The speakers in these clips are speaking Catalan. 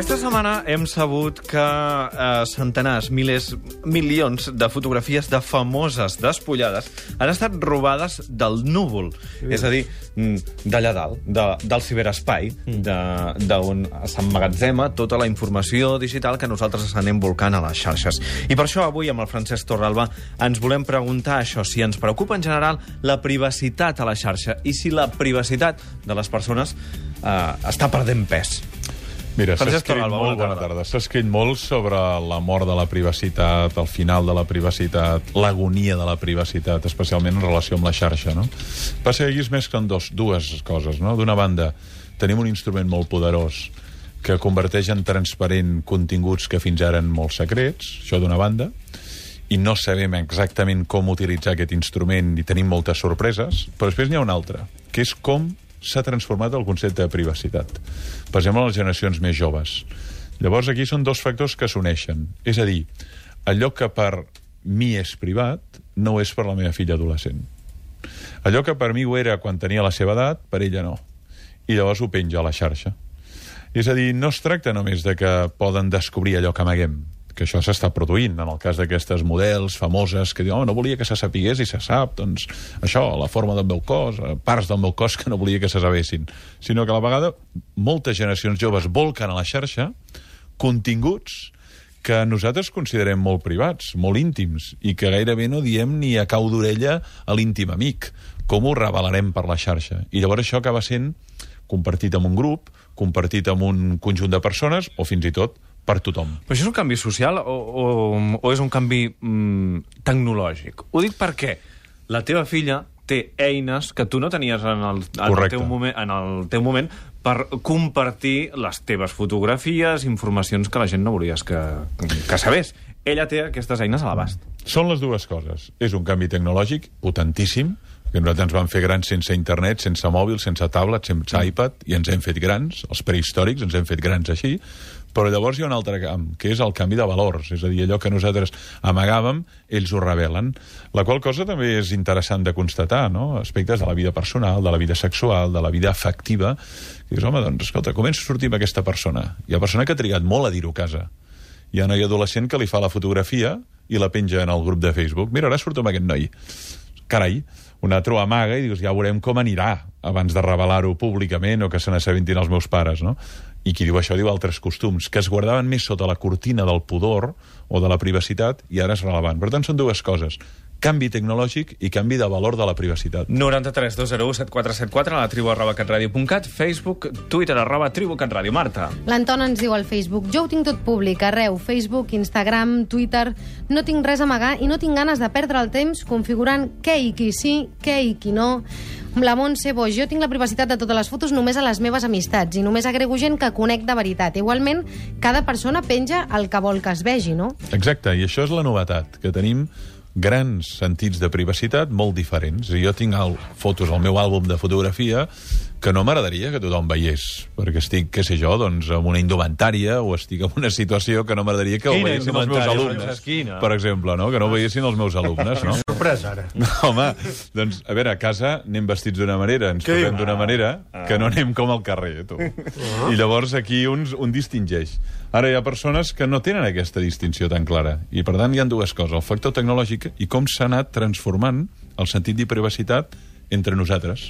setmana hem sabut que eh, centenars, milers, milions de fotografies de famoses despullades han estat robades del núvol. Sí. És a dir, mm, d'allà dalt, de, del ciberespai, mm. d'on s'emmagatzema tota la informació digital que nosaltres anem volcant a les xarxes. I per això avui, amb el Francesc Torralba, ens volem preguntar això, si ens preocupa en general la privacitat a la xarxa i si la privacitat de les persones eh, està perdent pes. Mira, s'ha escrit molt, bona tarda. S'ha escrit molt sobre la mort de la privacitat, el final de la privacitat, l'agonia de la privacitat, especialment en relació amb la xarxa, no? Passa que aquí és més que en dos, dues coses, no? D'una banda, tenim un instrument molt poderós que converteix en transparent continguts que fins ara eren molt secrets, això d'una banda, i no sabem exactament com utilitzar aquest instrument i tenim moltes sorpreses, però després n'hi ha una altra, que és com s'ha transformat el concepte de privacitat. Per exemple, les generacions més joves. Llavors, aquí són dos factors que s'uneixen. És a dir, allò que per mi és privat no és per la meva filla adolescent. Allò que per mi ho era quan tenia la seva edat, per ella no. I llavors ho penja a la xarxa. És a dir, no es tracta només de que poden descobrir allò que amaguem, que això s'està produint, en el cas d'aquestes models famoses que diuen, oh, no volia que se sapigués i se sap, doncs això, la forma del meu cos, eh, parts del meu cos que no volia que se sabessin, sinó que a la vegada moltes generacions joves volquen a la xarxa continguts que nosaltres considerem molt privats, molt íntims, i que gairebé no diem ni a cau d'orella a l'íntim amic. Com ho revelarem per la xarxa? I llavors això acaba sent compartit amb un grup, compartit amb un conjunt de persones, o fins i tot per tothom. Però això és un canvi social o, o, o és un canvi mm, tecnològic? Ho dic perquè la teva filla té eines que tu no tenies en el, en el, teu, moment, en el teu moment per compartir les teves fotografies, informacions que la gent no volies que, que sabés. Ella té aquestes eines a l'abast. Són les dues coses. És un canvi tecnològic potentíssim, que nosaltres ens vam fer grans sense internet, sense mòbil, sense tablet, sense iPad, i ens hem fet grans, els prehistòrics ens hem fet grans així, però llavors hi ha un altre camp, que és el canvi de valors, és a dir, allò que nosaltres amagàvem, ells ho revelen. La qual cosa també és interessant de constatar, no? Aspectes de la vida personal, de la vida sexual, de la vida afectiva, que dius, home, doncs, escolta, començo a sortir amb aquesta persona. Hi ha persona que ha trigat molt a dir-ho a casa. Hi ha noi adolescent que li fa la fotografia i la penja en el grup de Facebook. Mira, ara surto amb aquest noi. Carai, un altre ho amaga i dius, ja veurem com anirà abans de revelar-ho públicament o que se n'assabentin els meus pares, no? I qui diu això diu altres costums, que es guardaven més sota la cortina del pudor o de la privacitat i ara és relevant. Per tant, són dues coses canvi tecnològic i canvi de valor de la privacitat. 93 201 7474 a la tribu arroba catradio.cat, Facebook, Twitter arroba tribu catradio. Marta. L'Anton ens diu al Facebook, jo ho tinc tot públic, arreu, Facebook, Instagram, Twitter, no tinc res a amagar i no tinc ganes de perdre el temps configurant què i qui sí, què i qui no. La Montse Boix, jo tinc la privacitat de totes les fotos només a les meves amistats i només agrego gent que conec de veritat. Igualment, cada persona penja el que vol que es vegi, no? Exacte, i això és la novetat, que tenim grans sentits de privacitat molt diferents. I jo tinc al, fotos al meu àlbum de fotografia que no m'agradaria que tothom veiés, perquè estic, què sé jo, doncs, en una indumentària o estic en una situació que no m'agradaria que ho veiessin els meus alumnes, per exemple, no? que no ho veiessin els meus alumnes, no? Sorpresa, ara. No, home, doncs, a veure, a casa anem vestits d'una manera, ens trobem d'una manera, que no anem com al carrer, tu. I llavors aquí uns, un distingeix. Ara hi ha persones que no tenen aquesta distinció tan clara. I, per tant, hi ha dues coses, el factor tecnològic i com s'ha anat transformant el sentit de privacitat entre nosaltres.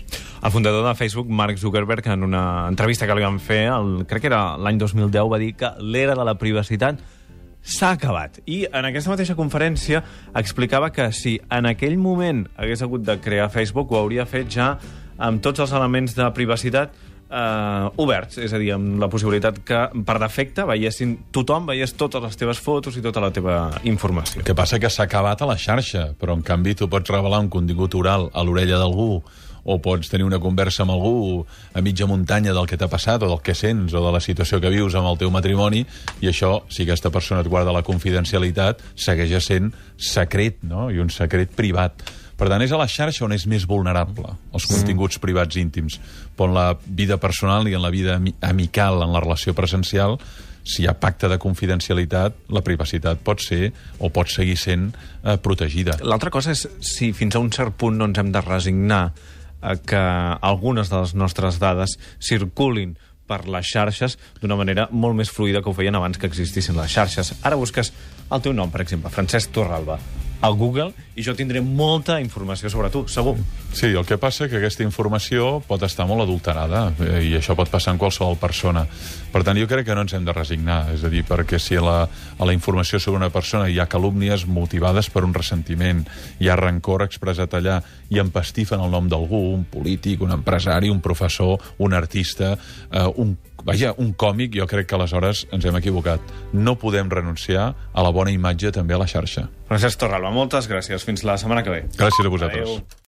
El fundador de Facebook, Mark Zuckerberg, en una entrevista que li van fer, el, crec que era l'any 2010, va dir que l'era de la privacitat s'ha acabat. I en aquesta mateixa conferència explicava que si en aquell moment hagués hagut de crear Facebook, ho hauria fet ja amb tots els elements de privacitat eh, oberts, és a dir, amb la possibilitat que per defecte veiessin, tothom veiés totes les teves fotos i tota la teva informació. El que passa que s'ha acabat a la xarxa, però en canvi tu pots revelar un contingut oral a l'orella d'algú o pots tenir una conversa amb algú a mitja muntanya del que t'ha passat o del que sents o de la situació que vius amb el teu matrimoni i això, si aquesta persona et guarda la confidencialitat, segueix sent secret, no? I un secret privat. Per tant, és a la xarxa on és més vulnerable, els continguts privats íntims. Però en la vida personal i en la vida ami- amical, en la relació presencial, si hi ha pacte de confidencialitat, la privacitat pot ser o pot seguir sent eh, protegida. L'altra cosa és si fins a un cert punt no ens hem de resignar a que algunes de les nostres dades circulin per les xarxes d'una manera molt més fluida que ho feien abans que existissin les xarxes. Ara busques el teu nom, per exemple, Francesc Torralba, al Google, i jo tindré molta informació sobre tu, segur. Sí, el que passa que aquesta informació pot estar molt adulterada eh, i això pot passar en qualsevol persona. Per tant, jo crec que no ens hem de resignar. És a dir, perquè si a la, a la informació sobre una persona hi ha calúmnies motivades per un ressentiment, hi ha rancor expressat allà i empastifen el nom d'algú, un polític, un empresari, un professor, un artista, eh, un Vaja, un còmic, jo crec que aleshores ens hem equivocat. No podem renunciar a la bona imatge també a la xarxa. Francesc Torralba, moltes gràcies. Fins la setmana que ve. Gràcies a vosaltres. Adéu.